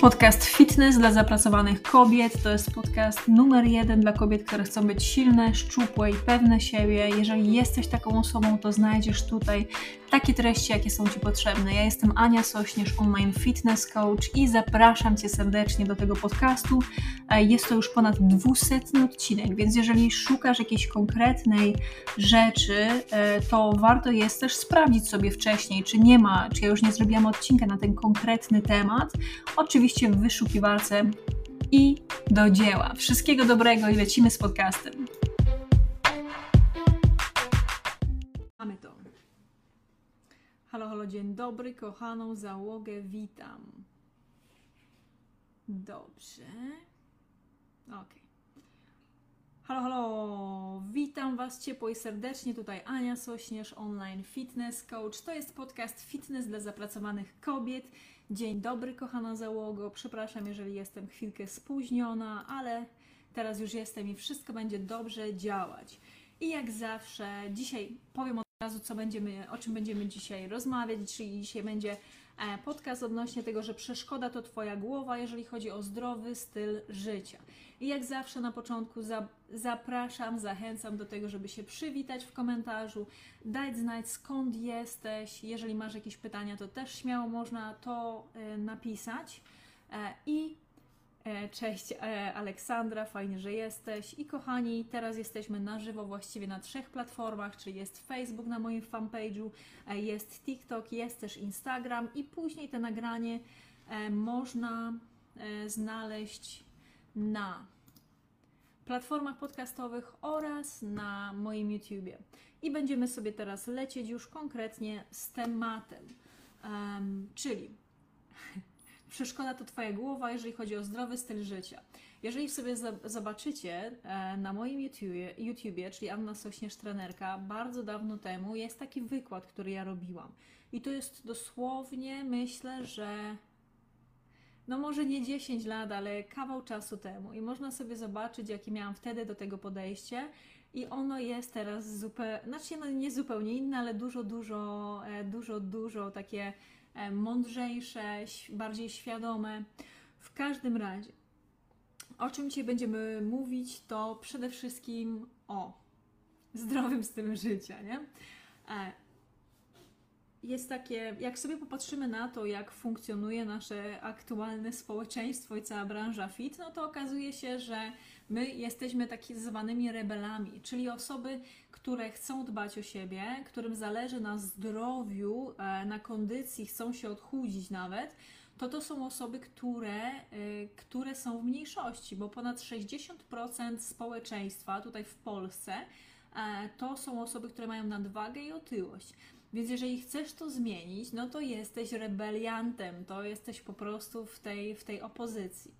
Podcast Fitness dla zapracowanych kobiet to jest podcast numer jeden dla kobiet, które chcą być silne, szczupłe i pewne siebie. Jeżeli jesteś taką osobą, to znajdziesz tutaj takie treści, jakie są Ci potrzebne. Ja jestem Ania Sośnierz, online fitness coach i zapraszam Cię serdecznie do tego podcastu. E, jest to już ponad dwusetny odcinek, więc jeżeli szukasz jakiejś konkretnej rzeczy, e, to warto jest też sprawdzić sobie wcześniej, czy nie ma, czy ja już nie zrobiłam odcinka na ten konkretny temat. Oczywiście w wyszukiwarce i do dzieła. Wszystkiego dobrego i lecimy z podcastem. Mamy to. Halo, halo, dzień dobry, kochaną załogę, witam. Dobrze. Ok. Halo, halo, witam Was ciepło i serdecznie. Tutaj Ania Sośnierz, online fitness coach. To jest podcast Fitness dla zapracowanych kobiet. Dzień dobry, kochana załogo. Przepraszam, jeżeli jestem chwilkę spóźniona, ale teraz już jestem i wszystko będzie dobrze działać. I jak zawsze, dzisiaj powiem od razu, co będziemy, o czym będziemy dzisiaj rozmawiać, czyli dzisiaj będzie podcast odnośnie tego, że przeszkoda to Twoja głowa, jeżeli chodzi o zdrowy styl życia. I jak zawsze na początku zapraszam, zachęcam do tego, żeby się przywitać w komentarzu, dać znać skąd jesteś. Jeżeli masz jakieś pytania, to też śmiało można to e, napisać. E, I e, Cześć Aleksandra, fajnie, że jesteś. I kochani, teraz jesteśmy na żywo właściwie na trzech platformach, czyli jest Facebook na moim fanpage'u, jest TikTok, jest też Instagram i później to nagranie można znaleźć na platformach podcastowych oraz na moim YouTubie. I będziemy sobie teraz lecieć już konkretnie z tematem, um, czyli przeszkoda to Twoja głowa, jeżeli chodzi o zdrowy styl życia. Jeżeli sobie zobaczycie e, na moim YouTubie, YouTubie, czyli Anna Sośnierz Trenerka, bardzo dawno temu jest taki wykład, który ja robiłam. I to jest dosłownie, myślę, że no może nie 10 lat, ale kawał czasu temu. I można sobie zobaczyć, jakie miałam wtedy do tego podejście. I ono jest teraz zupełnie, znaczy no nie zupełnie inne, ale dużo, dużo, e, dużo, dużo takie mądrzejsze, bardziej świadome. W każdym razie, o czym dzisiaj będziemy mówić, to przede wszystkim o zdrowym stylu życia, nie? E, jest takie, jak sobie popatrzymy na to, jak funkcjonuje nasze aktualne społeczeństwo i cała branża fit, no to okazuje się, że my jesteśmy takimi zwanymi rebelami, czyli osoby, które chcą dbać o siebie, którym zależy na zdrowiu, e, na kondycji, chcą się odchudzić nawet, to to są osoby, które, e, które są w mniejszości, bo ponad 60% społeczeństwa tutaj w Polsce e, to są osoby, które mają nadwagę i otyłość. Więc jeżeli chcesz to zmienić, no to jesteś rebeliantem, to jesteś po prostu w tej, w tej opozycji.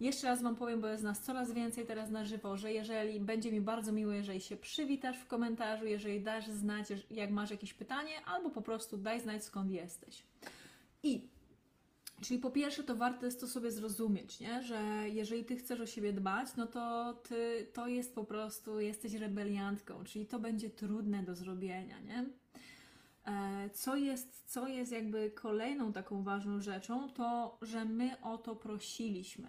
Jeszcze raz Wam powiem, bo jest nas coraz więcej teraz na żywo, że jeżeli będzie mi bardzo miło, jeżeli się przywitasz w komentarzu, jeżeli dasz znać, jak masz jakieś pytanie, albo po prostu daj znać skąd jesteś. I Czyli po pierwsze, to warto jest to sobie zrozumieć, nie? że jeżeli ty chcesz o siebie dbać, no to ty to jest po prostu, jesteś rebeliantką, czyli to będzie trudne do zrobienia, nie? E, co jest, co jest jakby kolejną taką ważną rzeczą, to że my o to prosiliśmy.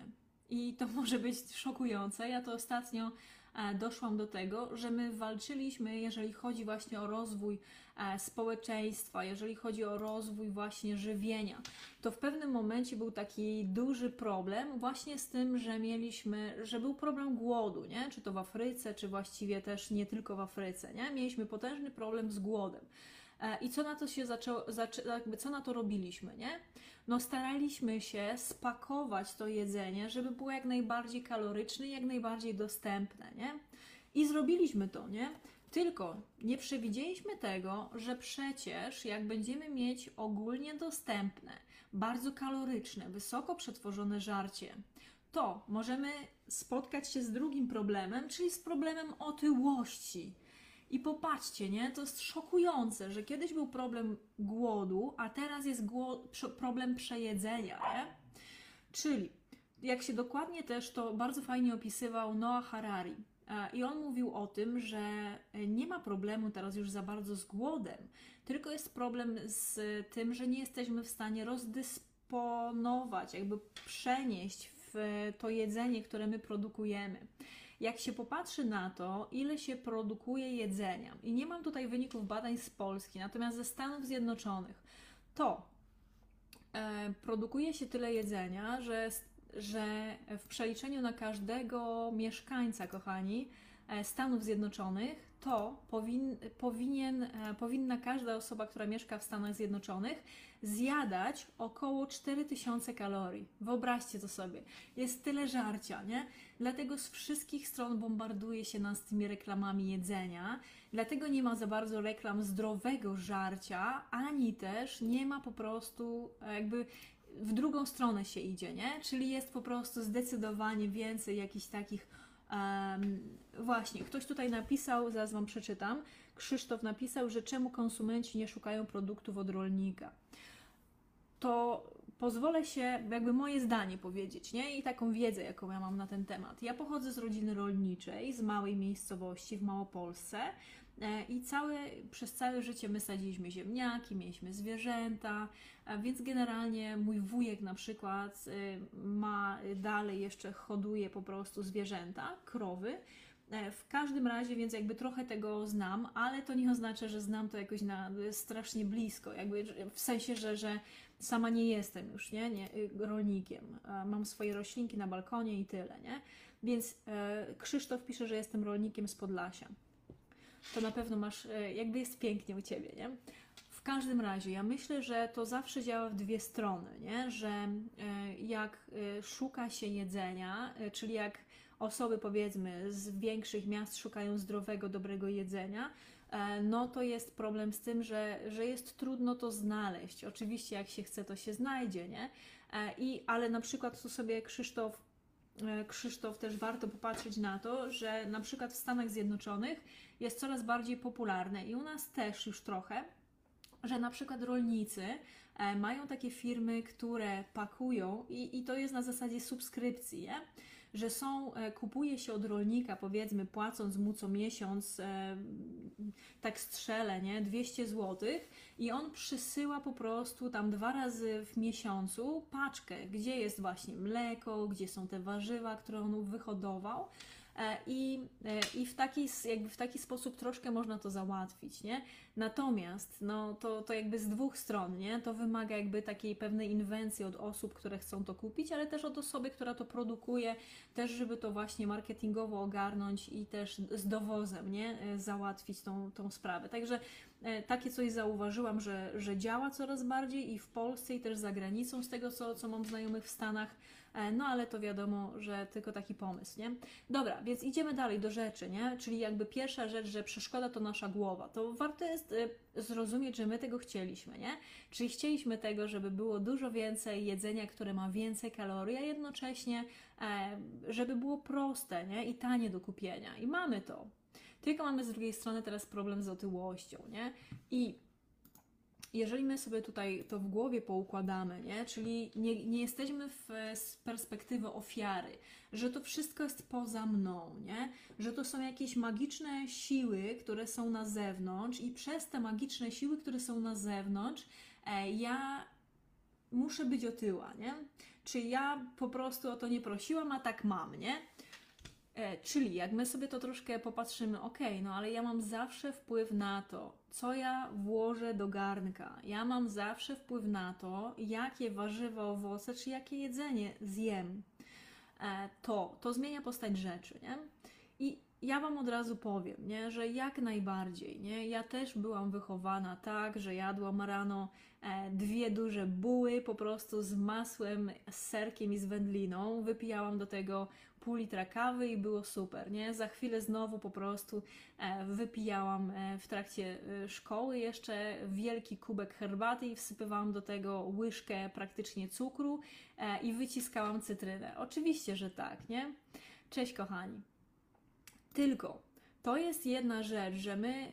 I to może być szokujące. Ja to ostatnio e, doszłam do tego, że my walczyliśmy, jeżeli chodzi właśnie o rozwój e, społeczeństwa, jeżeli chodzi o rozwój właśnie żywienia. To w pewnym momencie był taki duży problem właśnie z tym, że mieliśmy, że był problem głodu, nie? Czy to w Afryce, czy właściwie też nie tylko w Afryce, nie? Mieliśmy potężny problem z głodem. E, I co na to się zaczęło, jakby co na to robiliśmy, nie? No staraliśmy się spakować to jedzenie, żeby było jak najbardziej kaloryczne, jak najbardziej dostępne, nie? I zrobiliśmy to, nie? Tylko nie przewidzieliśmy tego, że przecież jak będziemy mieć ogólnie dostępne, bardzo kaloryczne, wysoko przetworzone żarcie, to możemy spotkać się z drugim problemem, czyli z problemem otyłości. I popatrzcie, nie? To jest szokujące, że kiedyś był problem głodu, a teraz jest problem przejedzenia, nie? Czyli, jak się dokładnie też to bardzo fajnie opisywał Noah Harari. E, I on mówił o tym, że nie ma problemu teraz już za bardzo z głodem, tylko jest problem z tym, że nie jesteśmy w stanie rozdysponować jakby przenieść w to jedzenie, które my produkujemy. Jak się popatrzy na to, ile się produkuje jedzenia, i nie mam tutaj wyników badań z Polski, natomiast ze Stanów Zjednoczonych, to e, produkuje się tyle jedzenia, że, że w przeliczeniu na każdego mieszkańca, kochani, e, Stanów Zjednoczonych, to powin, powinien, e, powinna każda osoba, która mieszka w Stanach Zjednoczonych, zjadać około 4000 kalorii. Wyobraźcie to sobie. Jest tyle żarcia, nie? Dlatego z wszystkich stron bombarduje się nas tymi reklamami jedzenia. Dlatego nie ma za bardzo reklam zdrowego żarcia, ani też nie ma po prostu e, jakby w drugą stronę się idzie, nie? Czyli jest po prostu zdecydowanie więcej jakichś takich um, właśnie, ktoś tutaj napisał, zaraz Wam przeczytam, Krzysztof napisał, że czemu konsumenci nie szukają produktów od rolnika to pozwolę się jakby moje zdanie powiedzieć, nie? I taką wiedzę, jaką ja mam na ten temat. Ja pochodzę z rodziny rolniczej, z małej miejscowości w Małopolsce e, i całe, przez całe życie my sadziliśmy ziemniaki, mieliśmy zwierzęta, więc generalnie mój wujek na przykład e, ma dalej jeszcze hoduje po prostu zwierzęta, krowy, e, w każdym razie, więc jakby trochę tego znam, ale to nie oznacza, że znam to jakoś na, strasznie blisko, jakby w sensie, że, że sama nie jestem już, nie, nie y, rolnikiem. Mam swoje roślinki na balkonie i tyle, nie? Więc e, Krzysztof pisze, że jestem rolnikiem z Podlasia. To na pewno masz, e, jakby jest pięknie u Ciebie, nie? W każdym razie, ja myślę, że to zawsze działa w dwie strony, nie? Że e, jak szuka się jedzenia, czyli jak osoby powiedzmy z większych miast szukają zdrowego, dobrego jedzenia, E, no to jest problem z tym, że, że jest trudno to znaleźć. Oczywiście, jak się chce, to się znajdzie, nie? E, I, ale na przykład tu sobie Krzysztof, e, Krzysztof też warto popatrzeć na to, że na przykład w Stanach Zjednoczonych jest coraz bardziej popularne i u nas też już trochę, że na przykład rolnicy mają takie firmy, które pakują i, i to jest na zasadzie subskrypcji, nie? Że są, e, kupuje się od rolnika, powiedzmy, płacąc mu co miesiąc, e, tak strzelę, nie, 200 zł i on przysyła po prostu tam dwa razy w miesiącu paczkę, gdzie jest właśnie mleko, gdzie są te warzywa, które on wyhodował E, I, i w, taki, jakby w taki sposób troszkę można to załatwić, nie? Natomiast no, to, to jakby z dwóch stron, nie? To wymaga jakby takiej pewnej inwencji od osób, które chcą to kupić, ale też od osoby, która to produkuje, też żeby to właśnie marketingowo ogarnąć i też z dowozem, nie? E, załatwić tą, tą sprawę. Także takie coś zauważyłam, że, że działa coraz bardziej i w Polsce i też za granicą, z tego co, co mam znajomych w Stanach, E, no ale to wiadomo, że tylko taki pomysł, nie? Dobra, więc idziemy dalej do rzeczy, nie? Czyli jakby pierwsza rzecz, że przeszkoda to nasza głowa. To warto jest y, zrozumieć, że my tego chcieliśmy, nie? Czyli chcieliśmy tego, żeby było dużo więcej jedzenia, które ma więcej kalorii, a jednocześnie, e, żeby było proste, nie? I tanie do kupienia. I mamy to. Tylko mamy z drugiej strony teraz problem z otyłością, nie? I jeżeli my sobie tutaj to w głowie poukładamy, nie? czyli nie, nie jesteśmy w, z perspektywy ofiary, że to wszystko jest poza mną, nie? że to są jakieś magiczne siły, które są na zewnątrz i przez te magiczne siły, które są na zewnątrz, e, ja muszę być otyła, nie? Czy ja po prostu o to nie prosiłam, a tak mam, nie? E, czyli jak my sobie to troszkę popatrzymy, ok, no ale ja mam zawsze wpływ na to, co ja włożę do garnka. Ja mam zawsze wpływ na to, jakie warzywa, owoce czy jakie jedzenie zjem. E, to, to zmienia postać rzeczy, nie? I ja Wam od razu powiem, nie, że jak najbardziej, nie, ja też byłam wychowana tak, że jadłam rano e, dwie duże buły po prostu z masłem, z serkiem i z wędliną, wypijałam do tego pół litra kawy i było super, nie? Za chwilę znowu po prostu e, wypijałam e, w trakcie szkoły jeszcze wielki kubek herbaty i wsypywałam do tego łyżkę praktycznie cukru i wyciskałam cytrynę. Oczywiście, że tak, nie? Cześć kochani. Tylko to jest jedna rzecz, że my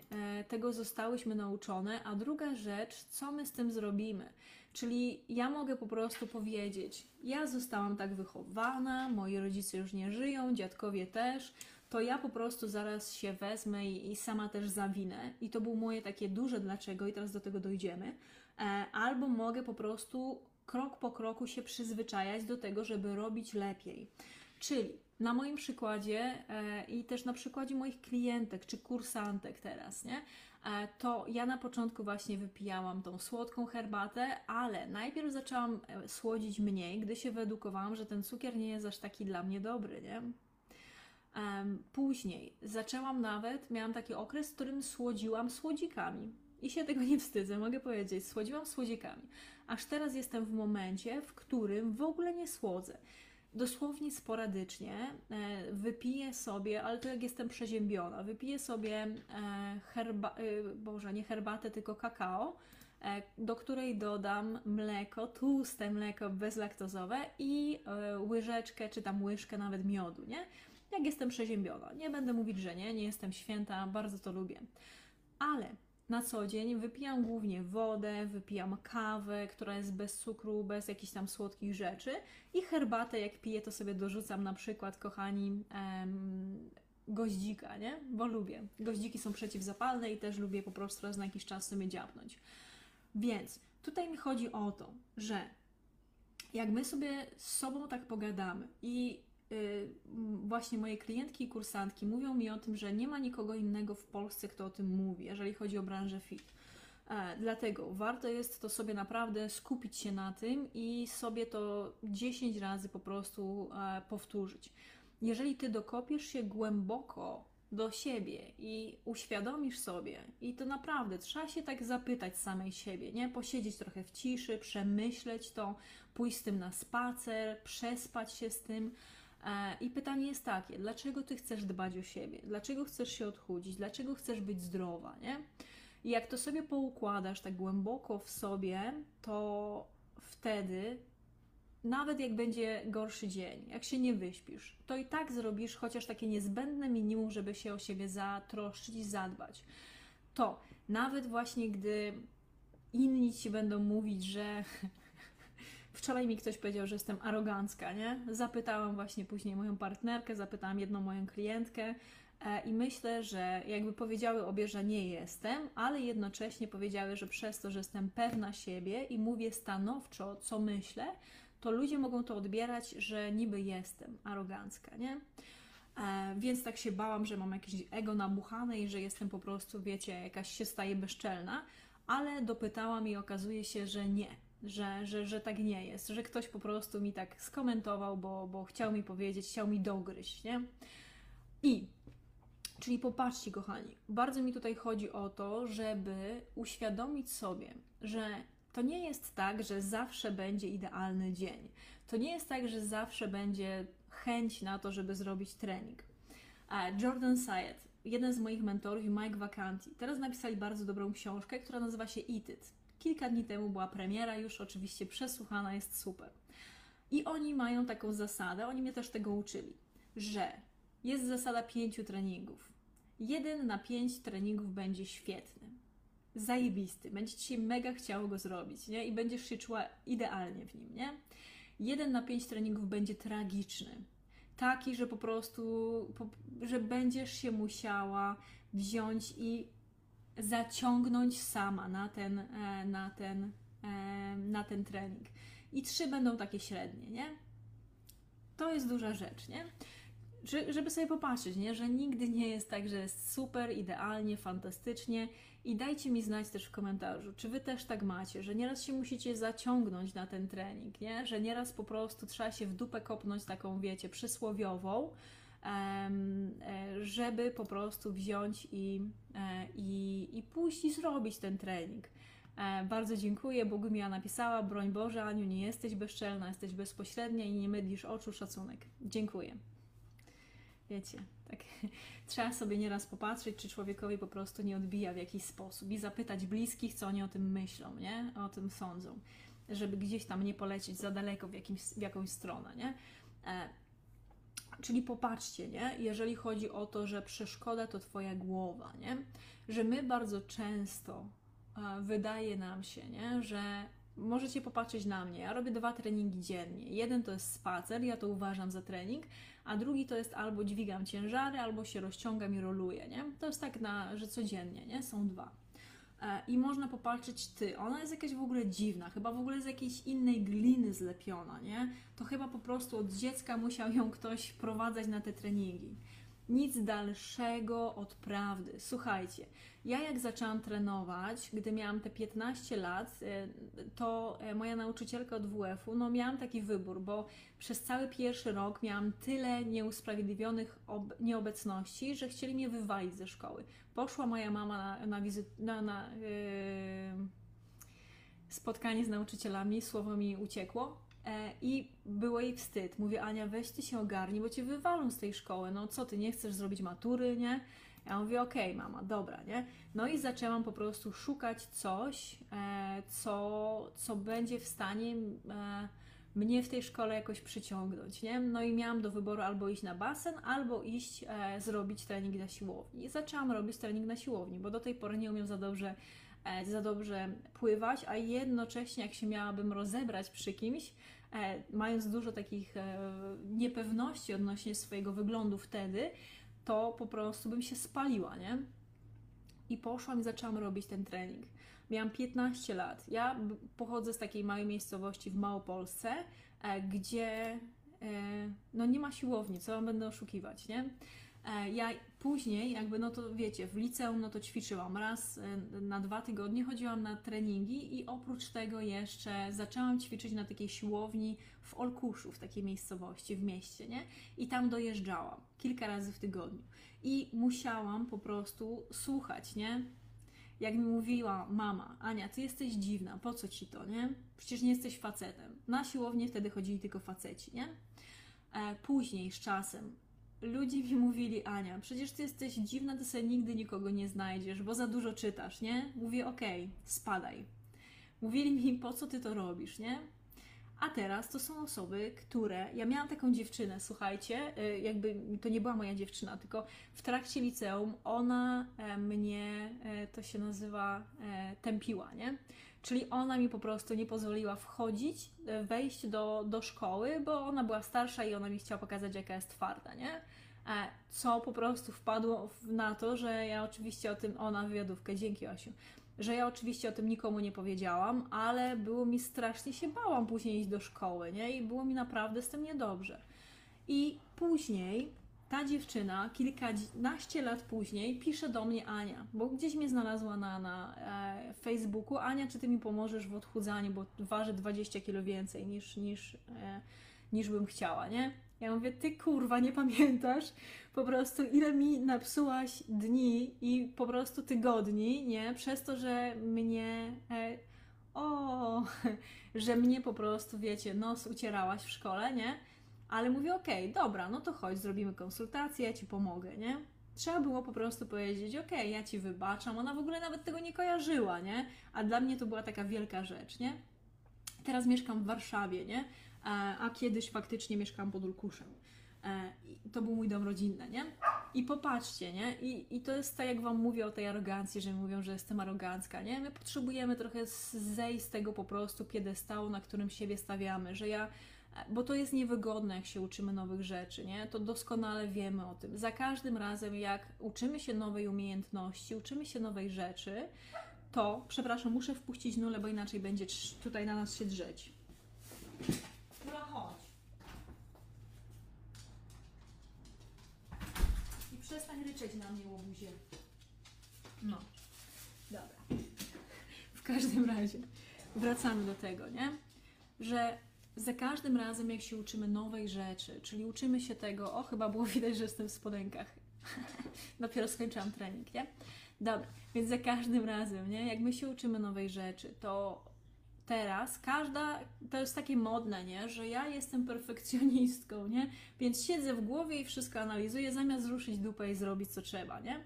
tego zostałyśmy nauczone, a druga rzecz, co my z tym zrobimy. Czyli ja mogę po prostu powiedzieć: Ja zostałam tak wychowana, moi rodzice już nie żyją, dziadkowie też, to ja po prostu zaraz się wezmę i, i sama też zawinę. I to było moje takie duże dlaczego, i teraz do tego dojdziemy. E, albo mogę po prostu krok po kroku się przyzwyczajać do tego, żeby robić lepiej. Czyli na moim przykładzie e, i też na przykładzie moich klientek czy kursantek teraz, nie? E, to ja na początku właśnie wypijałam tą słodką herbatę, ale najpierw zaczęłam e, słodzić mniej, gdy się wyedukowałam, że ten cukier nie jest aż taki dla mnie dobry, nie? Później zaczęłam nawet, miałam taki okres, w którym słodziłam słodzikami. I się tego nie wstydzę, mogę powiedzieć, słodziłam słodzikami. Aż teraz jestem w momencie, w którym w ogóle nie słodzę dosłownie sporadycznie e, wypiję sobie, ale to jak jestem przeziębiona, wypiję sobie e, herba, e, boże, nie herbatę, tylko kakao, do której dodam mleko, tłuste mleko bezlaktozowe i łyżeczkę, czy tam łyżkę nawet miodu, nie? Jak jestem przeziębiona. Nie będę mówić, że nie, nie jestem święta, bardzo to lubię. Ale na co dzień wypijam głównie wodę, wypijam kawę, która jest bez cukru, bez jakichś tam słodkich rzeczy i herbatę, jak piję, to sobie dorzucam na przykład, kochani, em, goździka, nie? Bo lubię. Goździki są przeciwzapalne i też lubię po prostu raz na jakiś czas sobie dziabnąć. Więc tutaj mi chodzi o to, że jak my sobie z sobą tak pogadamy i właśnie moje klientki i kursantki mówią mi o tym, że nie ma nikogo innego w Polsce, kto o tym mówi, jeżeli chodzi o branżę fit. E, dlatego warto jest to sobie naprawdę skupić się na tym i sobie to 10 razy po prostu e, powtórzyć. Jeżeli ty dokopiesz się głęboko do siebie i uświadomisz sobie, i to naprawdę trzeba się tak zapytać samej siebie, nie? Posiedzieć trochę w ciszy, przemyśleć to, pójść z tym na spacer, przespać się z tym I pytanie jest takie, dlaczego ty chcesz dbać o siebie? Dlaczego chcesz się odchudzić? Dlaczego chcesz być zdrowa, nie? I jak to sobie poukładasz tak głęboko w sobie, to wtedy nawet jak będzie gorszy dzień, jak się nie wyśpisz, to i tak zrobisz chociaż takie niezbędne minimum, żeby się o siebie zatroszczyć i zadbać. To nawet właśnie gdy inni ci będą mówić, że Wczoraj mi ktoś powiedział, że jestem arogancka, nie? Zapytałam właśnie później moją partnerkę, zapytałam jedną moją klientkę e, i myślę, że jakby powiedziały obie, że nie jestem, ale jednocześnie powiedziały, że przez to, że jestem pewna siebie i mówię stanowczo, co myślę, to ludzie mogą to odbierać, że niby jestem arogancka, nie? E, więc tak się bałam, że mam jakieś ego nabuchane i że jestem po prostu, wiecie, jakaś się staje bezczelna, ale dopytałam i okazuje się, że nie że, że, że tak nie jest, że ktoś po prostu mi tak skomentował, bo, bo chciał mi powiedzieć, chciał mi dogryźć, nie? I, czyli popatrzcie, kochani, bardzo mi tutaj chodzi o to, żeby uświadomić sobie, że to nie jest tak, że zawsze będzie idealny dzień. To nie jest tak, że zawsze będzie chęć na to, żeby zrobić trening. Jordan Sayed, jeden z moich mentorów i Mike Vacanti, teraz napisali bardzo dobrą książkę, która nazywa się Eat It. Kilka dni temu była premiera, już oczywiście przesłuchana, jest super. I oni mają taką zasadę, oni mnie też tego uczyli, że jest zasada pięciu treningów. Jeden na pięć treningów będzie świetny, zajebisty, będzie ci się mega chciało go zrobić, nie? I będziesz się czuła idealnie w nim, nie? Jeden na pięć treningów będzie tragiczny, taki, że po prostu, że będziesz się musiała wziąć i zaciągnąć sama na ten, e, na ten, e, na ten trening. I trzy będą takie średnie, nie? To jest duża rzecz, nie? Żeby sobie popatrzeć, nie? że nigdy nie jest tak, że jest super, idealnie, fantastycznie. I dajcie mi znać też w komentarzu, czy wy też tak macie, że nieraz się musicie zaciągnąć na ten trening, nie? że nieraz po prostu trzeba się w dupę kopnąć taką, wiecie, przysłowiową, żeby po prostu wziąć i, e, i, i pójść i zrobić ten trening. E, bardzo dziękuję. Bogumia napisała, broń Boże, Aniu, nie jesteś bezczelna, jesteś bezpośrednia i nie mydlisz oczu, szacunek. Dziękuję. Wiecie, tak trzeba sobie nieraz popatrzeć, czy człowiekowi po prostu nie odbija w jakiś sposób i zapytać bliskich, co oni o tym myślą, nie? O tym sądzą, żeby gdzieś tam nie polecieć za daleko w, jakimś, w jakąś stronę, nie? Czyli popatrzcie, nie? Jeżeli chodzi o to, że przeszkoda to Twoja głowa, nie? Że my bardzo często e, wydaje nam się, nie? Że możecie popatrzeć na mnie. Ja robię dwa treningi dziennie. Jeden to jest spacer, ja to uważam za trening, a drugi to jest albo dźwigam ciężary, albo się rozciągam i roluję, nie? To jest tak, na, że codziennie, nie? Są dwa. E, i można popatrzeć, ty, ona jest jakaś w ogóle dziwna, chyba w ogóle z jakiejś innej gliny zlepiona, nie? To chyba po prostu od dziecka musiał ją ktoś prowadzać na te treningi. Nic dalszego od prawdy. Słuchajcie, ja jak zaczęłam trenować, gdy miałam te 15 lat, e, to e, moja nauczycielka od WF-u, no miałam taki wybór, bo przez cały pierwszy rok miałam tyle nieusprawiedliwionych nieobecności, że chcieli mnie wywalić ze szkoły. Poszła moja mama na, na, wizyt, na, na yy, spotkanie z nauczycielami, słowo mi uciekło, I było jej wstyd. Mówię, Ania, weź ty się ogarnij, bo cię wywalą z tej szkoły. No co ty, nie chcesz zrobić matury, nie? Ja mówię, okej, okay, mama, dobra, nie? No i zaczęłam po prostu szukać coś, e, co, co będzie w stanie e, mnie w tej szkole jakoś przyciągnąć, nie? No i miałam do wyboru albo iść na basen, albo iść e, zrobić trening na siłowni. I zaczęłam robić trening na siłowni, bo do tej pory nie umiem za dobrze, e, za dobrze pływać, a jednocześnie jak się miałabym rozebrać przy kimś, e, mając dużo takich e, niepewności odnośnie swojego wyglądu wtedy, to po prostu bym się spaliła, nie? I poszłam i zaczęłam robić ten trening. Miałam 15 lat. Ja pochodzę z takiej małej miejscowości w Małopolsce, e, gdzie e, no nie ma siłowni, co wam będę oszukiwać, nie? E, ja później, jakby, no to wiecie, w liceum no to ćwiczyłam raz na dwa tygodnie, chodziłam na treningi i oprócz tego jeszcze zaczęłam ćwiczyć na takiej siłowni w Olkuszu, w takiej miejscowości, w mieście, nie? I tam dojeżdżałam kilka razy w tygodniu. I musiałam po prostu słuchać, nie? Jak mi mówiła mama, Ania, ty jesteś dziwna, po co ci to, nie? Przecież nie jesteś facetem. Na siłownię wtedy chodzili tylko faceci, nie? E, później, z czasem, ludzie mi mówili, Ania, przecież ty jesteś dziwna, ty sobie nigdy nikogo nie znajdziesz, bo za dużo czytasz, nie? Mówię, okej, okay, spadaj. Mówili mi, po co ty to robisz, nie? A teraz to są osoby, które. Ja miałam taką dziewczynę, słuchajcie, y, jakby to nie była moja dziewczyna, tylko w trakcie liceum ona e, mnie, e, to się nazywa, e, tępiła, nie? Czyli ona mi po prostu nie pozwoliła wchodzić, wejść do, do szkoły, bo ona była starsza i ona mi chciała pokazać, jaka jest twarda, nie? Co po prostu wpadło na to, że ja oczywiście o tym, ona wywiadówkę, dzięki Osiu, że ja oczywiście o tym nikomu nie powiedziałam, ale było mi strasznie się bałam później iść do szkoły, nie? I było mi naprawdę z tym niedobrze. I później ta dziewczyna, kilkanaście lat później, pisze do mnie Ania, bo gdzieś mnie znalazła na, na e, Facebooku. Ania, czy ty mi pomożesz w odchudzaniu, bo waży 20 kilo więcej niż, niż, e, niż bym chciała, nie? Ja mówię, ty kurwa, nie pamiętasz po prostu ile mi napsułaś dni i po prostu tygodni, nie? Przez to, że mnie... E, o, że mnie po prostu, wiecie, nos ucierałaś w szkole, nie? Ale mówię, okej, okay, dobra, no to chodź, zrobimy konsultację, ja Ci pomogę, nie? Trzeba było po prostu powiedzieć, okej, okay, ja Ci wybaczam. Ona w ogóle nawet tego nie kojarzyła, nie? A dla mnie to była taka wielka rzecz, nie? Teraz mieszkam w Warszawie, nie? A, a kiedyś faktycznie mieszkałam pod Ulkuszem. E, to był mój dom rodzinny, nie? I popatrzcie, nie? I, I to jest tak, jak Wam mówię o tej arogancji, że mówią, że jestem arogancka, nie? My potrzebujemy trochę zejść z tego po prostu piedestału, na którym siebie stawiamy, że ja bo to jest niewygodne, jak się uczymy nowych rzeczy, nie? To doskonale wiemy o tym. Za każdym razem, jak uczymy się nowej umiejętności, uczymy się nowej rzeczy, to, przepraszam, muszę wpuścić nulę, bo inaczej będzie tutaj na nas się drzeć. Nula, chodź. I przestań ryczeć na mnie, łobuzie. No, dobra. W każdym razie, wracamy do tego, nie? Że za każdym razem, jak się uczymy nowej rzeczy, czyli uczymy się tego, o chyba było widać, że jestem w spodenkach. Dopiero skończyłam trening, nie? Dobra, więc za każdym razem, nie? Jak my się uczymy nowej rzeczy, to teraz każda, to jest takie modne, nie? Że ja jestem perfekcjonistką, nie? Więc siedzę w głowie i wszystko analizuję, zamiast ruszyć dupę i zrobić co trzeba, nie?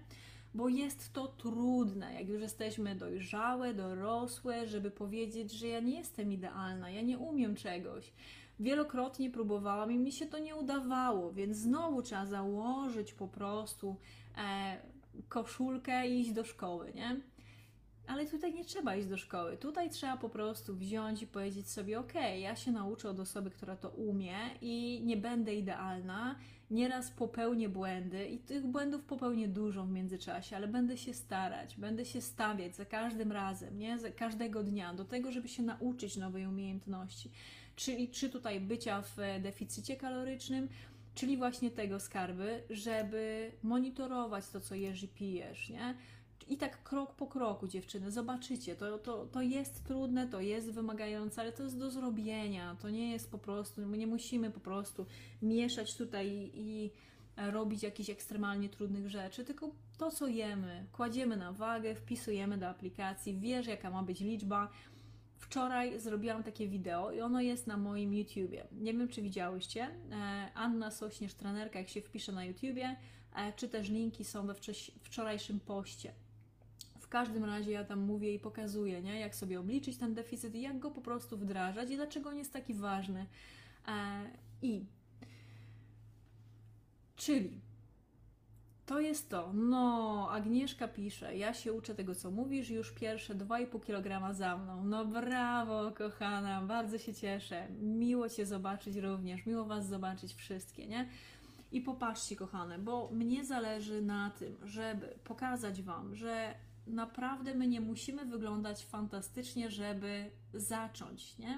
Bo jest to trudne, jak już jesteśmy dojrzałe, dorosłe, żeby powiedzieć, że ja nie jestem idealna, ja nie umiem czegoś. Wielokrotnie próbowałam i mi się to nie udawało, więc znowu trzeba założyć po prostu e, koszulkę i iść do szkoły, nie? Ale tutaj nie trzeba iść do szkoły. Tutaj trzeba po prostu wziąć i powiedzieć sobie: OK, ja się nauczę od osoby, która to umie i nie będę idealna. Nieraz popełnię błędy i tych błędów popełnię dużo w międzyczasie, ale będę się starać, będę się stawiać za każdym razem, nie? Za każdego dnia do tego, żeby się nauczyć nowej umiejętności. Czyli czy tutaj bycia w deficycie kalorycznym, czyli właśnie tego skarby, żeby monitorować to, co jesz i pijesz, nie? I tak krok po kroku, dziewczyny, zobaczycie, to, to, to jest trudne, to jest wymagające, ale to jest do zrobienia. To nie jest po prostu, my nie musimy po prostu mieszać tutaj i robić jakichś ekstremalnie trudnych rzeczy, tylko to, co jemy, kładziemy na wagę, wpisujemy do aplikacji, wiesz, jaka ma być liczba. Wczoraj zrobiłam takie wideo i ono jest na moim YouTubie. Nie wiem, czy widziałyście. E, Anna Sośnierz, trenerka, jak się wpisze na YouTubie, e, czy też linki są we wczorajszym poście. W każdym razie ja tam mówię i pokazuję, nie? jak sobie obliczyć ten deficyt i jak go po prostu wdrażać i dlaczego on jest taki ważny. E, I czyli to jest to. No, Agnieszka pisze, ja się uczę tego, co mówisz, już pierwsze 2,5 kg za mną. No brawo, kochana, bardzo się cieszę. Miło Cię zobaczyć również, miło Was zobaczyć wszystkie, nie? I popatrzcie, kochane, bo mnie zależy na tym, żeby pokazać Wam, że naprawdę my nie musimy wyglądać fantastycznie, żeby zacząć, nie?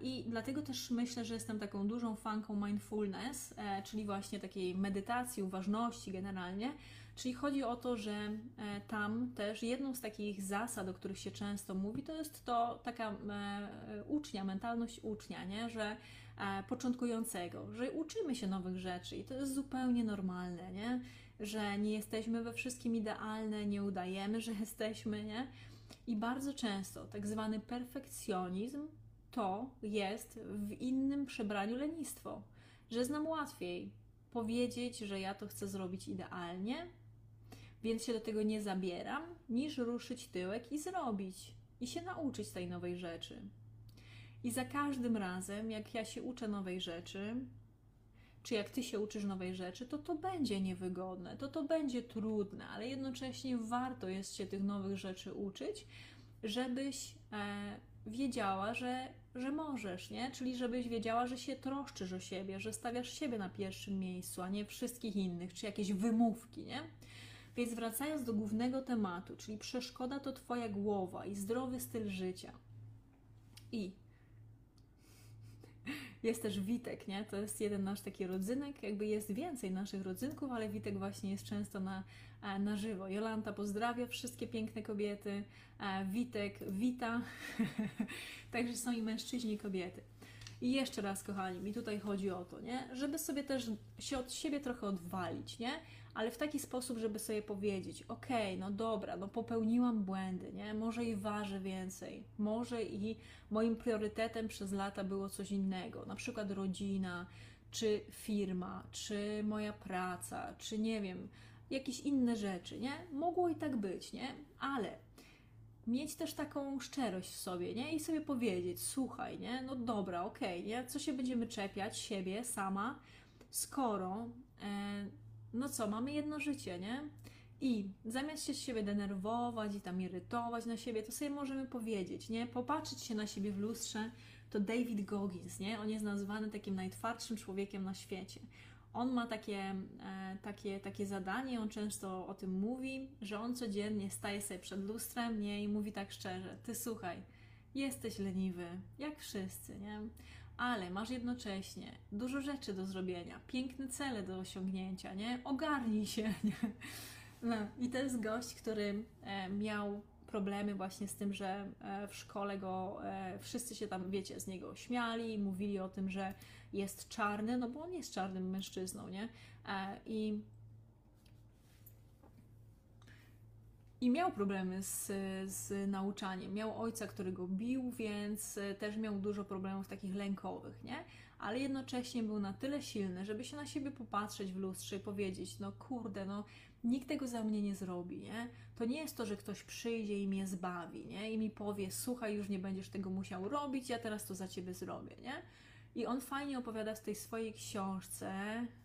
I dlatego też myślę, że jestem taką dużą fanką mindfulness, e, czyli właśnie takiej medytacji, uważności generalnie. Czyli chodzi o to, że e, tam też jedną z takich zasad, o których się często mówi, to jest to taka e, ucznia, mentalność ucznia, nie? że początkującego, że uczymy się nowych rzeczy i to jest zupełnie normalne, nie? Że nie jesteśmy we wszystkim idealne, nie udajemy, że jesteśmy, nie? I bardzo często tak zwany perfekcjonizm to jest w innym przebraniu lenistwo, że znam łatwiej powiedzieć, że ja to chcę zrobić idealnie, więc się do tego nie zabieram, niż ruszyć tyłek i zrobić i się nauczyć tej nowej rzeczy. I za każdym razem, jak ja się uczę nowej rzeczy, czy jak ty się uczysz nowej rzeczy, to to będzie niewygodne, to to będzie trudne, ale jednocześnie warto jest się tych nowych rzeczy uczyć, żebyś e, wiedziała, że, że możesz, nie? Czyli żebyś wiedziała, że się troszczysz o siebie, że stawiasz siebie na pierwszym miejscu, a nie wszystkich innych, czy jakieś wymówki, nie? Więc wracając do głównego tematu, czyli przeszkoda to Twoja głowa i zdrowy styl życia. I jest też Witek, nie? To jest jeden nasz taki rodzynek, jakby jest więcej naszych rodzynków, ale Witek właśnie jest często na, e, na żywo. Jolanta pozdrawia wszystkie piękne kobiety, e, Witek wita, także są i mężczyźni, i kobiety. I jeszcze raz, kochani, mi tutaj chodzi o to, nie? Żeby sobie też się od siebie trochę odwalić, nie? Ale w taki sposób, żeby sobie powiedzieć: OK, no dobra, no popełniłam błędy, nie? Może i ważę więcej, może i moim priorytetem przez lata było coś innego, na przykład rodzina, czy firma, czy moja praca, czy nie wiem, jakieś inne rzeczy, nie? Mogło i tak być, nie? Ale mieć też taką szczerość w sobie, nie? I sobie powiedzieć, słuchaj, nie? No dobra, okej, okay, nie? Co się będziemy czepiać siebie, sama, skoro e, no co, mamy jedno życie, nie? I zamiast się z siebie denerwować i tam irytować na siebie, to sobie możemy powiedzieć, nie? Popatrzeć się na siebie w lustrze, to David Goggins, nie? On jest nazwany takim najtwardszym człowiekiem na świecie. On ma takie, e, takie, takie zadanie, on często o tym mówi, że on codziennie staje sobie przed lustrem, nie? I mówi tak szczerze, ty słuchaj, jesteś leniwy, jak wszyscy, nie? Ale masz jednocześnie dużo rzeczy do zrobienia, piękne cele do osiągnięcia, nie? Ogarnij się, nie? No, I to jest gość, który e, miał problemy właśnie z tym, że e, w szkole go e, wszyscy się tam, wiecie, z niego śmiali, mówili o tym, że jest czarny, no bo on jest czarnym mężczyzną, nie? I I miał problemy z, z nauczaniem. Miał ojca, który go bił, więc e, też miał dużo problemów takich lękowych, nie? Ale jednocześnie był na tyle silny, żeby się na siebie popatrzeć w lustrze i powiedzieć: No kurde, no nikt tego za mnie nie zrobi, nie? To nie jest to, że ktoś przyjdzie i mnie zbawi, nie? I mi powie: Słuchaj, już nie będziesz tego musiał robić, ja teraz to za ciebie zrobię, nie? I on fajnie opowiada w tej swojej książce.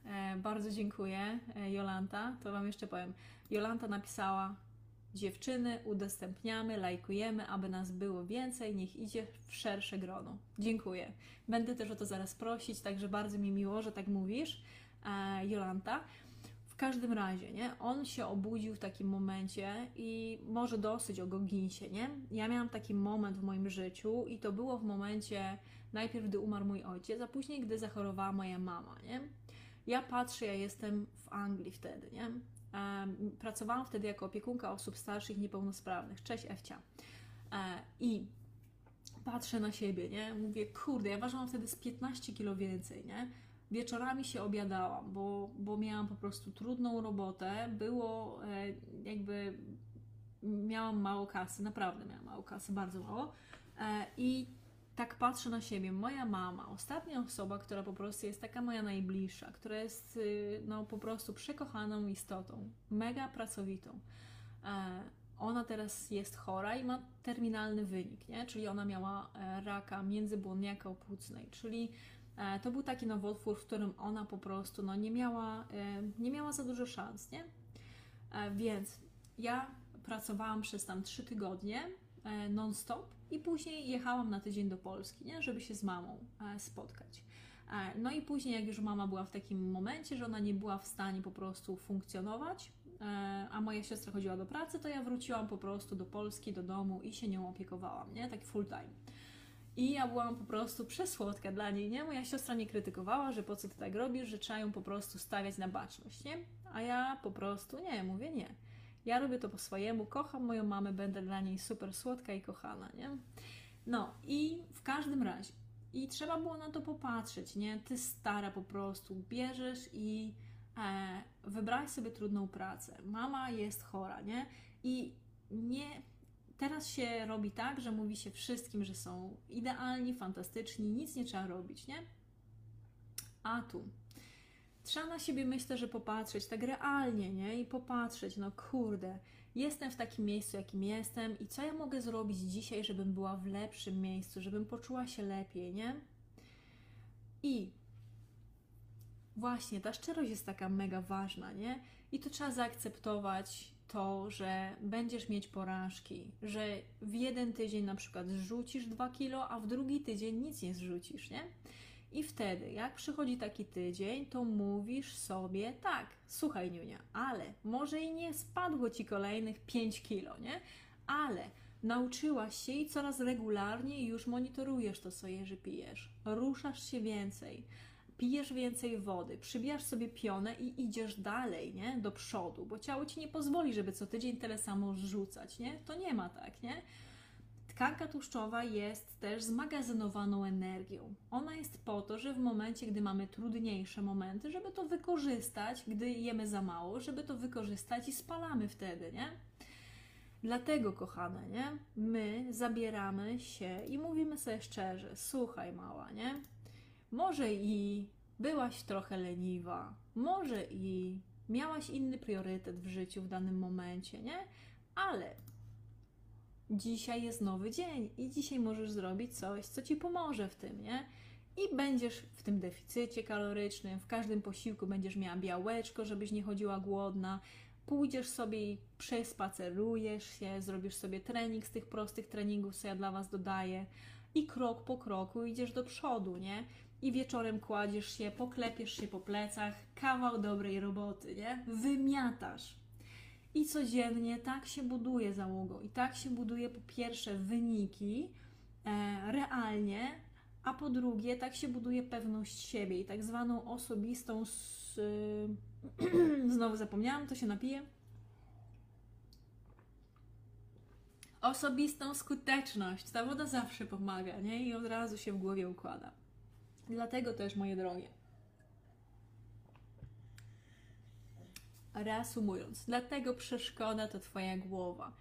E, bardzo dziękuję, e, Jolanta. To Wam jeszcze powiem. Jolanta napisała Dziewczyny udostępniamy, lajkujemy, aby nas było więcej, niech idzie w szersze grono. Dziękuję. Będę też o to zaraz prosić, także bardzo mi miło, że tak mówisz, e, Jolanta. W każdym razie, nie? On się obudził w takim momencie i może dosyć o Goginsie, nie? Ja miałam taki moment w moim życiu i to było w momencie najpierw, gdy umarł mój ojciec, a później, gdy zachorowała moja mama, nie? Ja patrzę, ja jestem w Anglii wtedy, nie? Pracowałam wtedy jako opiekunka osób starszych, niepełnosprawnych. Cześć Ewcia. E, I patrzę na siebie, nie? Mówię, kurde, ja ważyłam wtedy z 15 kilo więcej, nie? Wieczorami się obiadałam, bo, bo miałam po prostu trudną robotę. Było e, jakby, miałam mało kasy, naprawdę miałam mało kasy, bardzo mało. E, I tak patrzę na siebie. Moja mama, ostatnia osoba, która po prostu jest taka moja najbliższa, która jest y, no, po prostu przekochaną istotą, mega pracowitą. E, ona teraz jest chora i ma terminalny wynik, nie? czyli ona miała e, raka międzybłonniaka opłucnej, czyli e, to był taki nowotwór, w którym ona po prostu no, nie, miała, nie miała za dużo szans. Nie? Więc ja pracowałam przez tam trzy tygodnie non-stop i później jechałam na tydzień do Polski, nie? żeby się z mamą e, spotkać. E, no i później, jak już mama była w takim momencie, że ona nie była w stanie po prostu funkcjonować, e, a moja siostra chodziła do pracy, to ja wróciłam po prostu do Polski, do domu i się nią opiekowałam, nie? Tak full time. I ja byłam po prostu przesłodka dla niej, nie? Moja siostra nie krytykowała, że po co ty tak robisz, że trzeba ją po prostu stawiać na baczność, nie? A ja po prostu nie, mówię nie. Ja robię to po swojemu, kocham moją mamę, będę dla niej super słodka i kochana, nie? No i w każdym razie, i trzeba było na to popatrzeć, nie? Ty stara po prostu, bierzesz i e, sobie trudną pracę. Mama jest chora, nie? I nie, teraz się robi tak, że mówi się wszystkim, że są idealni, fantastyczni, nic nie trzeba robić, nie? A tu trzeba na siebie myślę, że popatrzeć tak realnie, nie? I popatrzeć, no kurde, jestem w takim miejscu, jakim jestem i co ja mogę zrobić dzisiaj, żebym była w lepszym miejscu, żebym poczuła się lepiej, nie? I właśnie ta szczerość jest taka mega ważna, nie? I to trzeba zaakceptować to, że będziesz mieć porażki, że w jeden tydzień na przykład zrzucisz 2 kilo, a w drugi tydzień nic nie zrzucisz, nie? I wtedy, jak przychodzi taki tydzień, to mówisz sobie tak, słuchaj Niunia, ale może i nie spadło ci kolejnych 5 kilo, nie? Ale nauczyłaś się i coraz regularniej już monitorujesz to, co jeży pijesz. Ruszasz się więcej, pijesz więcej wody, przybijasz sobie pionę i idziesz dalej, nie? Do przodu, bo ciało ci nie pozwoli, żeby co tydzień tyle samo rzucać, nie? To nie ma tak, nie? Tkanka tłuszczowa jest też zmagazynowaną energią. Ona jest po to, że w momencie, gdy mamy trudniejsze momenty, żeby to wykorzystać, gdy jemy za mało, żeby to wykorzystać i spalamy wtedy, nie? Dlatego, kochane, nie? My zabieramy się i mówimy sobie szczerze: słuchaj, mała, nie? Może i byłaś trochę leniwa, może i miałaś inny priorytet w życiu w danym momencie, nie? Ale dzisiaj jest nowy dzień i dzisiaj możesz zrobić coś, co ci pomoże w tym, nie? I będziesz w tym deficycie kalorycznym, w każdym posiłku będziesz miała białeczko, żebyś nie chodziła głodna. Pójdziesz sobie i przespacerujesz się, zrobisz sobie trening z tych prostych treningów, co ja dla Was dodaję, i krok po kroku idziesz do przodu, nie? I wieczorem kładziesz się, poklepiesz się po plecach, kawał dobrej roboty, nie? Wymiatasz i codziennie tak się buduje załogą i tak się buduje po pierwsze wyniki e, realnie, a po drugie tak się buduje pewność siebie i tak zwaną osobistą s, y, znowu zapomniałam, to się napije. Osobistą skuteczność. Ta woda zawsze pomaga, nie? I od razu się w głowie układa. Dlatego też, moje drogie, Reasumując, dlatego przeszkoda to Twoja głowa,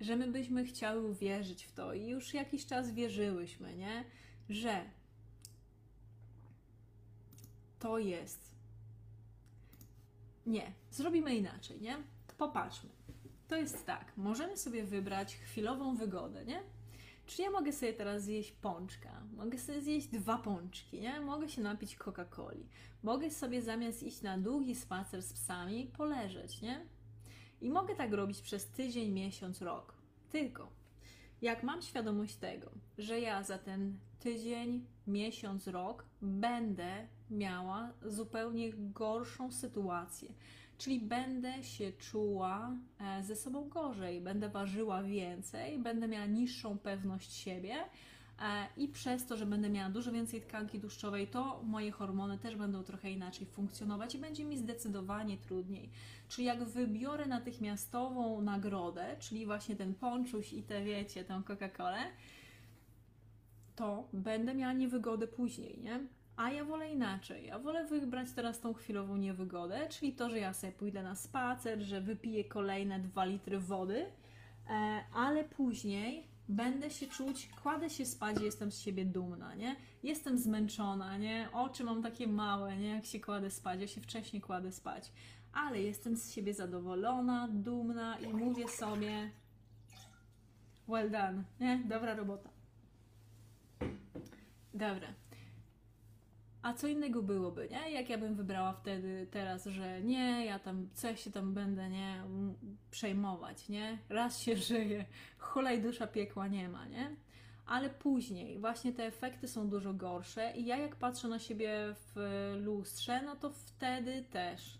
że my byśmy chciały uwierzyć w to i już jakiś czas wierzyłyśmy, nie? Że to jest. Nie, zrobimy inaczej, nie? Popatrzmy. To jest tak, możemy sobie wybrać chwilową wygodę, nie? Czy ja mogę sobie teraz zjeść pączka? Mogę sobie zjeść dwa pączki, nie? Mogę się napić Coca-Coli. Mogę sobie zamiast iść na długi spacer z psami, poleżeć, nie? I mogę tak robić przez tydzień, miesiąc, rok. Tylko jak mam świadomość tego, że ja za ten tydzień, miesiąc, rok będę miała zupełnie gorszą sytuację, czyli będę się czuła e, ze sobą gorzej, będę ważyła więcej, będę miała niższą pewność siebie E, i przez to, że będę miała dużo więcej tkanki tłuszczowej, to moje hormony też będą trochę inaczej funkcjonować i będzie mi zdecydowanie trudniej. Czyli jak wybiorę natychmiastową nagrodę, czyli właśnie ten ponczuś i te wiecie, tą Coca-Colę, to będę miała niewygodę później, nie? A ja wolę inaczej. Ja wolę wybrać teraz tą chwilową niewygodę, czyli to, że ja sobie pójdę na spacer, że wypiję kolejne 2 litry wody, e, ale później będę się czuć, kładę się spać i jestem z siebie dumna, nie? Jestem zmęczona, nie? Oczy mam takie małe, nie? Jak się kładę spać, ja się wcześniej kładę spać. Ale jestem z siebie zadowolona, dumna i mówię sobie well done, nie? Dobra robota. Dobra. A co innego byłoby, nie? Jak ja bym wybrała wtedy, teraz, że nie, ja tam coś się tam będę, nie, przejmować, nie? Raz się żyje, hulaj dusza piekła nie ma, nie? Ale później właśnie te efekty są dużo gorsze i ja jak patrzę na siebie w lustrze, no to wtedy też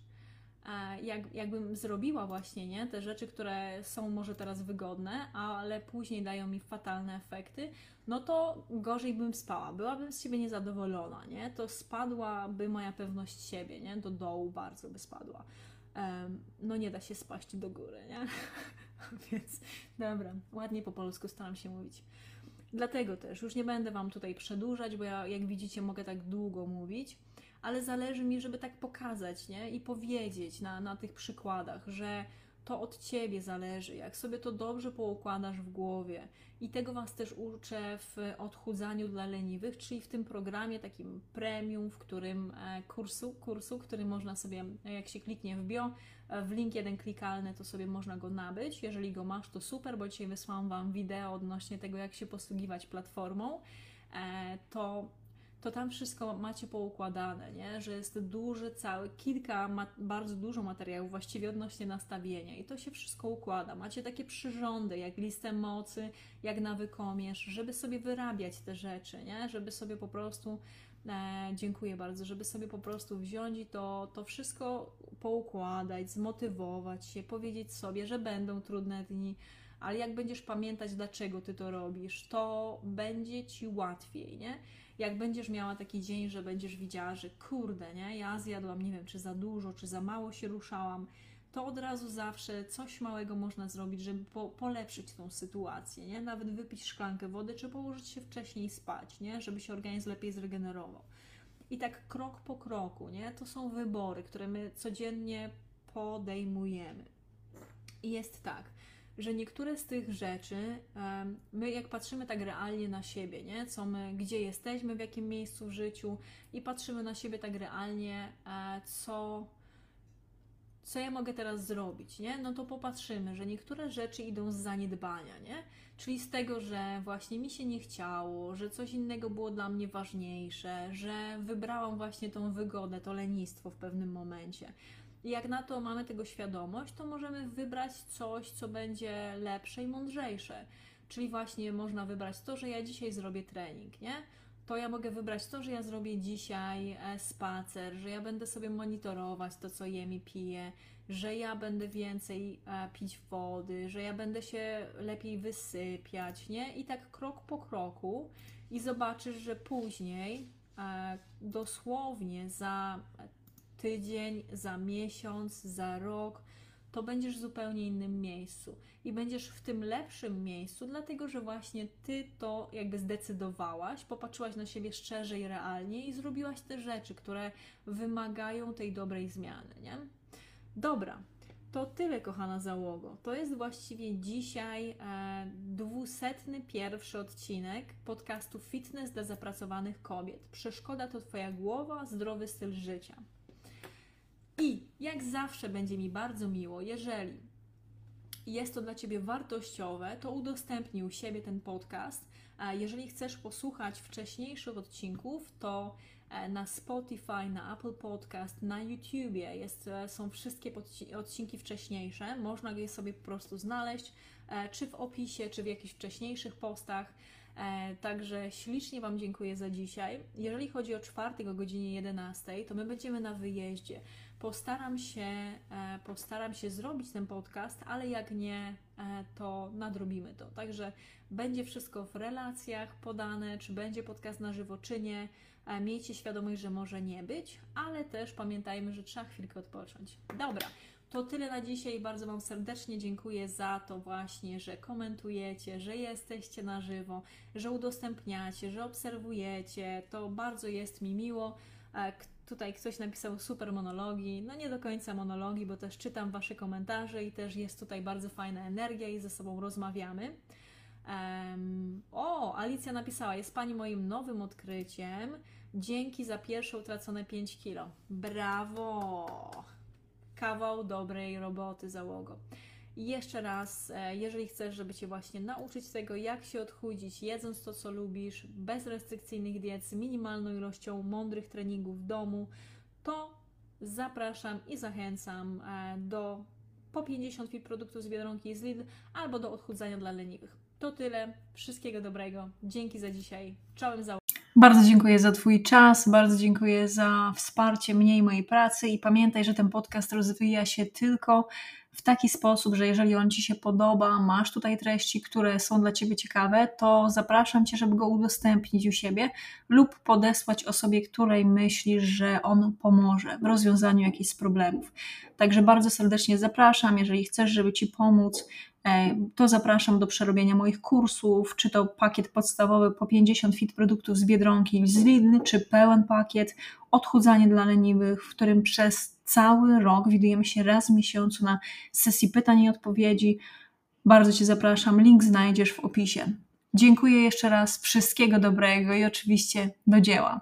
jak, jakbym zrobiła właśnie nie, te rzeczy, które są może teraz wygodne, ale później dają mi fatalne efekty, no to gorzej bym spała, byłabym z siebie niezadowolona, nie? To spadłaby moja pewność siebie, nie? Do dołu bardzo by spadła. Um, no nie da się spaść do góry, nie? Więc dobra, ładnie po polsku staram się mówić. Dlatego też już nie będę Wam tutaj przedłużać, bo ja, jak widzicie, mogę tak długo mówić ale zależy mi, żeby tak pokazać, nie? I powiedzieć na, na tych przykładach, że to od ciebie zależy, jak sobie to dobrze poukładasz w głowie. I tego Was też uczę w odchudzaniu dla leniwych, czyli w tym programie takim premium, w którym e, kursu, kursu, który można sobie, jak się kliknie w bio, e, w link jeden klikalny, to sobie można go nabyć. Jeżeli go masz, to super, bo dzisiaj wysłałam Wam wideo odnośnie tego, jak się posługiwać platformą. E, to to tam wszystko macie poukładane, nie? że jest duży, cały, kilka, bardzo dużo materiałów właściwie odnośnie nastawienia i to się wszystko układa. Macie takie przyrządy, jak listę mocy, jak nawykomierz, żeby sobie wyrabiać te rzeczy, nie? żeby sobie po prostu E, dziękuję bardzo, żeby sobie po prostu wziąć i to, to wszystko poukładać, zmotywować się, powiedzieć sobie, że będą trudne dni, ale jak będziesz pamiętać, dlaczego ty to robisz, to będzie ci łatwiej, nie? Jak będziesz miała taki dzień, że będziesz widziała, że kurde, nie, ja zjadłam, nie wiem, czy za dużo, czy za mało się ruszałam, to od razu zawsze coś małego można zrobić, żeby po, polepszyć tą sytuację, nie? Nawet wypić szklankę wody, czy położyć się wcześniej spać, nie? Żeby się organizm lepiej zregenerował. I tak krok po kroku, nie? To są wybory, które my codziennie podejmujemy. I jest tak, że niektóre z tych rzeczy, my jak patrzymy tak realnie na siebie, nie? Co my, gdzie jesteśmy, w jakim miejscu w życiu i patrzymy na siebie tak realnie, e, co, co ja mogę teraz zrobić, nie? No to popatrzymy, że niektóre rzeczy idą z zaniedbania, nie? Czyli z tego, że właśnie mi się nie chciało, że coś innego było dla mnie ważniejsze, że wybrałam właśnie tą wygodę, to lenistwo w pewnym momencie. I jak na to mamy tego świadomość, to możemy wybrać coś, co będzie lepsze i mądrzejsze. Czyli właśnie można wybrać to, że ja dzisiaj zrobię trening, nie? To ja mogę wybrać to, że ja zrobię dzisiaj e, spacer, że ja będę sobie monitorować to, co jem i piję, że ja będę więcej e, pić wody, że ja będę się lepiej wysypiać, nie? I tak krok po kroku i zobaczysz, że później e, dosłownie za tydzień, za miesiąc, za rok, to będziesz w zupełnie innym miejscu i będziesz w tym lepszym miejscu, dlatego że właśnie ty to jakby zdecydowałaś, popatrzyłaś na siebie szczerze i realnie i zrobiłaś te rzeczy, które wymagają tej dobrej zmiany, nie? Dobra, to tyle, kochana załogo. To jest właściwie dzisiaj e, dwusetny pierwszy odcinek podcastu Fitness dla zapracowanych kobiet. Przeszkoda to Twoja głowa, zdrowy styl życia. I jak zawsze będzie mi bardzo miło, jeżeli jest to dla Ciebie wartościowe, to udostępnij u siebie ten podcast Jeżeli chcesz posłuchać wcześniejszych odcinków, to e, na Spotify, na Apple Podcast, na YouTubie jest, e, są wszystkie odcinki wcześniejsze. Można je sobie po prostu znaleźć, e, czy w opisie, czy w jakichś wcześniejszych postach. Także ślicznie Wam dziękuję za dzisiaj. Jeżeli chodzi o czwartek o godzinie 11, to my będziemy na wyjeździe. Postaram się, postaram się zrobić ten podcast, ale jak nie, to nadrobimy to. Także będzie wszystko w relacjach podane, czy będzie podcast na żywo, czy nie. E, miejcie świadomość, że może nie być, ale też pamiętajmy, że trzeba chwilkę odpocząć. Dobra, to tyle na dzisiaj. Bardzo Wam serdecznie dziękuję za to właśnie, że komentujecie, że jesteście na żywo, że udostępniacie, że obserwujecie. To bardzo jest mi miło. Tutaj ktoś napisał super monologi. No nie do końca monologi, bo też czytam Wasze komentarze i też jest tutaj bardzo fajna energia i ze sobą rozmawiamy. Um, o, Alicja napisała, jest Pani moim nowym odkryciem. Dzięki za pierwsze utracone 5 kilo. Brawo! Kawał dobrej roboty, załogo. I jeszcze raz, e, jeżeli chcesz, żeby Cię właśnie nauczyć tego, jak się odchudzić, jedząc to, co lubisz, bez restrykcyjnych diet, z minimalną ilością mądrych treningów w domu, to zapraszam i zachęcam e, do po 50 fit produktów z Biedronki z Lidl albo do odchudzania dla leniwych. To tyle. Wszystkiego dobrego. Dzięki za dzisiaj. Czołem za bardzo dziękuję za Twój czas, bardzo dziękuję za wsparcie mnie i mojej pracy i pamiętaj, że ten podcast rozwija się tylko w taki sposób, że jeżeli on Ci się podoba, masz tutaj treści, które są dla Ciebie ciekawe, to zapraszam Cię, żeby go udostępnić u siebie lub podesłać osobie, której myślisz, że on pomoże w rozwiązaniu jakichś problemów. Także bardzo serdecznie zapraszam, jeżeli chcesz, żeby Ci pomóc, e, to zapraszam do przerobienia moich kursów, czy to pakiet podstawowy po 50 fit produktów z Biedronki z Lidl, czy pełen pakiet odchudzanie dla leniwych, w którym przez cały rok widujemy się raz w miesiącu na sesji pytań i odpowiedzi. Bardzo Cię zapraszam, link znajdziesz w opisie. Dziękuję jeszcze raz, wszystkiego dobrego i oczywiście do dzieła.